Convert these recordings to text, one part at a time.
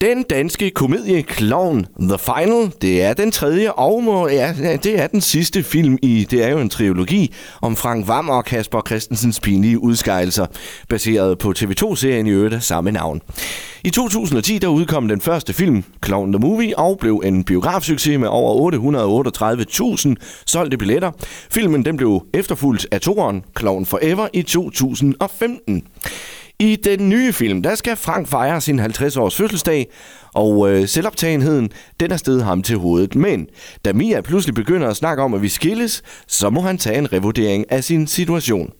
Den danske komedie Clown The Final, det er den tredje og må, ja, det er den sidste film i, det er jo en trilogi om Frank Vam og Kasper Christensens pinlige udskejelser, baseret på TV2-serien i øvrigt af samme navn. I 2010 der udkom den første film, Clown the Movie, og blev en biografsucces med over 838.000 solgte billetter. Filmen den blev efterfulgt af toeren Clown Forever i 2015. I den nye film, der skal Frank fejre sin 50-års fødselsdag, og øh, selvoptagenheden, den er stedet ham til hovedet. Men da Mia pludselig begynder at snakke om, at vi skilles, så må han tage en revurdering af sin situation.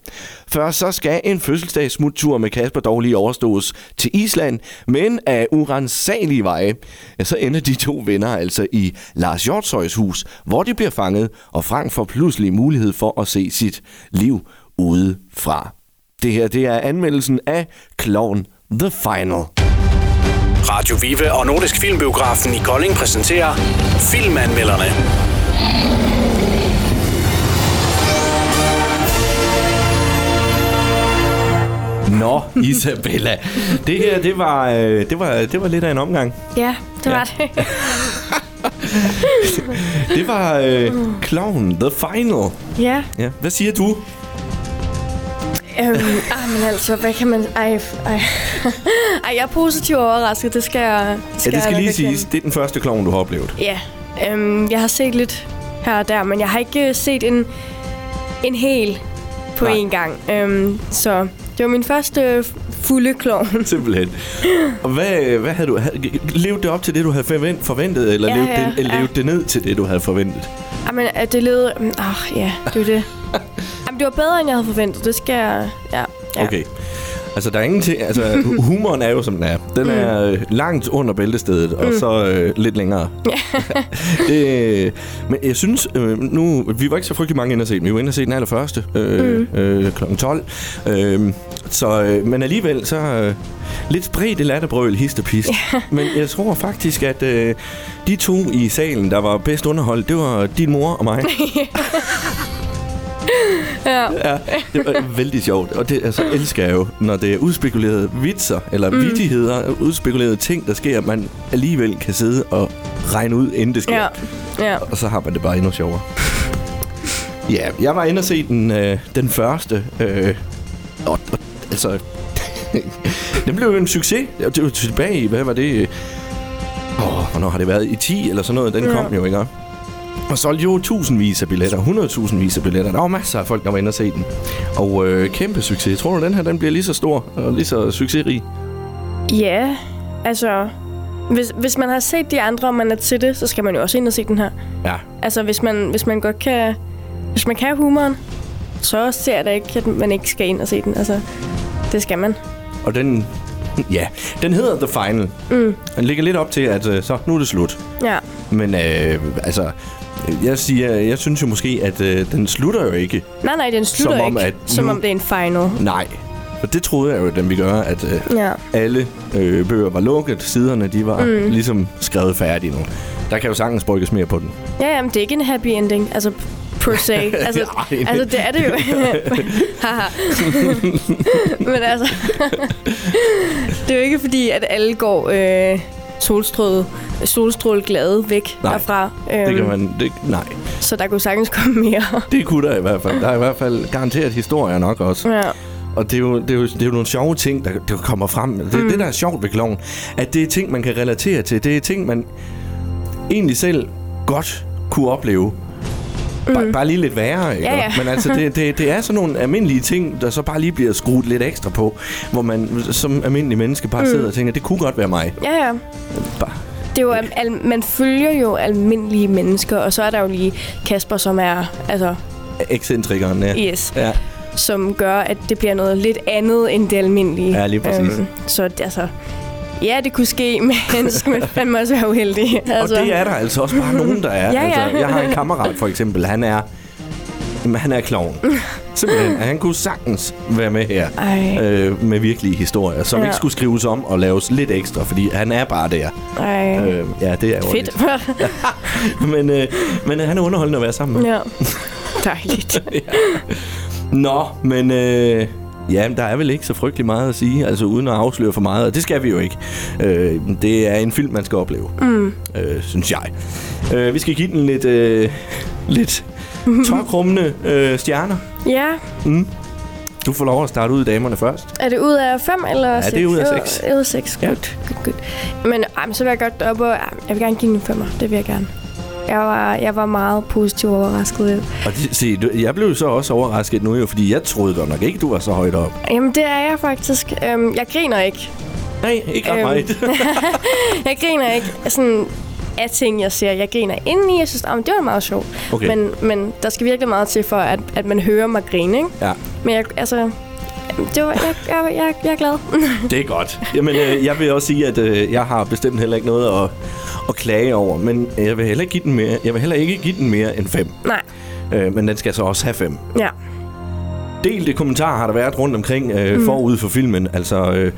Først så skal en fødselsdagsmuttur med Kasper dog lige overstås til Island, men af urensagelige veje, ja, så ender de to venner altså i Lars Hjortshøjs hus, hvor de bliver fanget, og Frank får pludselig mulighed for at se sit liv udefra. Det her, det er anmeldelsen af Clown The Final. Radio Vive og Nordisk Filmbiografen i Kolding præsenterer Filmanmelderne. Nå, Isabella. Det her, det var, øh, det var, det var lidt af en omgang. Ja, det var Ja. det. Det var øh, Clown The Final. ja. Ja. Hvad siger du? Øhm, ah, men altså, hvad kan man... Ej, ej. ej jeg er positivt overrasket, det skal jeg Ja, det skal jeg lige siges, det er den første klovn, du har oplevet. Ja, øhm, jeg har set lidt her og der, men jeg har ikke set en, en hel på Nej. én gang. Øhm, så det var min første fulde klovn. Simpelthen. Og hvad, hvad havde du... Levede det op til det, du havde forvent- forventet, eller Ja, levede, ja, det, eller ja. levede det ned til det, du havde forventet? Jamen, det led... Åh, oh, ja, det var det. Det var bedre, end jeg havde forventet. Det skal jeg... Ja, ja. Okay. Altså, der er ingenting... Altså, hu- humoren er jo, som den er. Den er øh, langt under bæltestedet, og så øh, lidt længere. Det, men jeg synes, øh, nu... Vi var ikke så frygtelig mange inde at se den. Vi var inde at se den allerførste, øh, mm. øh, kl. 12. Øh, så, øh, men alligevel, så... Øh, lidt spredt latterbrøl, hist og pist. Men jeg tror faktisk, at øh, de to i salen, der var bedst underholdt, det var din mor og mig. Ja. Ja, det var vældig sjovt. Og det altså, elsker jeg jo, når det er udspekulerede vitser, eller mm. vittigheder, udspekulerede ting, der sker, at man alligevel kan sidde og regne ud, inden det sker. Ja. Ja. Og så har man det bare endnu sjovere. Ja, jeg var inde og se den, øh, den første. Øh, og, og, altså, den blev jo en succes. Det var tilbage i, hvad var det? Åh, hvornår har det været? I 10 eller sådan noget? Den Ja. kom jo, ikke? Og solgte jo tusindvis af billetter, 100.000 vis af billetter. Der var masser af folk, der var inde og se den. Og øh, kæmpe succes. Tror du, den her den bliver lige så stor og lige så succesrig? Ja, altså... Hvis, hvis man har set de andre, og man er til det, så skal man jo også ind og se den her. Ja. Altså, hvis man, hvis man godt kan... Hvis man kan humoren, så ser jeg da ikke, at man ikke skal ind og se den. Altså, det skal man. Og den, ja, den hedder The Final. Mm. Den ligger lidt op til, at øh, så nu er det slut. Ja. Men øh, altså, jeg siger, jeg synes jo måske, at øh, den slutter jo ikke. Nej, nej, den slutter Som om, ikke, at som nu- om det er en final. Nej. Og det troede jeg jo, at den ville gøre, at øh, Ja. alle øh, bøger var lukket, siderne de var Mm. mm. ligesom skrevet færdige nu. Der kan jo sagtens brygges mere på den. Ja, jamen, det er ikke en happy ending, altså per se. Altså, Ej. altså det er det jo. Men altså, det er jo ikke fordi, at alle går øh, solstråle, solstråle glade væk Nej, derfra. Øhm, Det kan man... Det, nej, Så der kunne sagtens komme mere. det kunne der i hvert fald. Der er i hvert fald garanteret historier nok også. ja. Og det er, jo, det, er jo, det er jo nogle sjove ting, der, der kommer frem. Det mm. det, der er sjovt ved kloven. At det er ting, man kan relatere til. Det er ting, man egentlig selv godt kunne opleve. Bare, bare lige lidt værre, ikke? Ja, ja. Men altså, det, det, det er sådan nogle almindelige ting, der så bare lige bliver skruet lidt ekstra på. Hvor man som almindelig menneske bare mm. sidder og tænker, det kunne godt være mig. Ja, ja. Bare, Det er jo, al- man følger jo almindelige mennesker, og så er der jo lige Kasper, som er, altså, ekscentrikeren, ja. yes, Ja, som gør, at det bliver noget lidt andet end det almindelige. Ja, lige præcis. så det- altså, ja, det kunne ske, men skal man fandme også være uheldig. og Altså, det er der altså også bare nogen, der er. Ja, ja. Altså, jeg har en kammerat, for eksempel, han er... Jamen, han er klovn. Simpelthen. Han kunne sagtens være med her. Ej, øh, med virkelige historier, som ja. Ja. ikke skulle skrives om og laves lidt ekstra, fordi han er bare der. ej. Øh, ja, det er jo Fedt. men, øh, men øh, han er underholdende at være sammen med. ja. Dejligt. Nå, men øh, Ja, der er vel ikke så frygtelig meget at sige, altså uden at afsløre for meget, og det skal vi jo ikke. Øh, det er en film, man skal opleve, mm. øh, synes jeg. Øh, vi skal give den lidt, øh, lidt tørkrummende øh, stjerner. Ja. Mm. Du får lov at starte ud i damerne først. Er det ud af 5 eller Ja, 6? det er ud af seks. Ud af 6. Ja. Godt, godt. Men så vil jeg godt op og... Jeg vil gerne give den en 5'er. Det vil jeg gerne. Jeg var, jeg var meget positiv overrasket. Og det, se, du, jeg blev så også overrasket nu jo, fordi jeg troede godt nok ikke, du var så højt op. Jamen, det er jeg faktisk. Øhm, jeg griner ikke. Nej, ikke Øhm. meget. Jeg griner ikke sådan af ting, jeg ser. Jeg griner indeni. Jeg synes, at det var meget sjovt. Okay. Men, men der skal virkelig meget til for, at, at man hører mig grine, ikke? ja, Men jeg, altså... Det var, jeg, jeg, jeg, jeg er glad. det er godt. Jamen, øh, jeg vil også sige, at øh, jeg har bestemt heller ikke noget at, at klage over, men jeg vil heller ikke give den mere, jeg vil heller ikke give den mere end 5. Nej. Øh, men den skal så også have 5. Ja. Delte kommentarer har der været rundt omkring øh, Mm. forud for filmen. Altså, øh,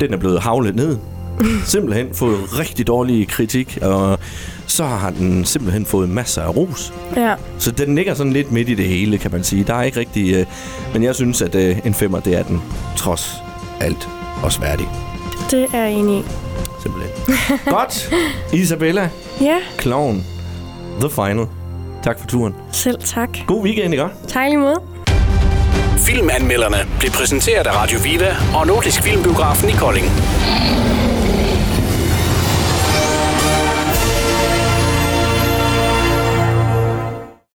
den er blevet havlet ned. Simpelthen fået rigtig dårlig kritik, og så har den simpelthen fået masser af ros. Ja. Så den ligger sådan lidt midt i det hele, kan man sige. Der er ikke rigtig... Øh, men jeg synes, at øh, en femmer, det er den trods alt også værdig. Det er jeg enig i. Simpelthen. Godt. Isabella, Ja, Clown, The Final. Tak for turen. selv tak. God weekend, ikke? Tak lige måde. Filmanmelderne blev præsenteret af Radio Viva og Nordisk Filmbiografen i Kolding.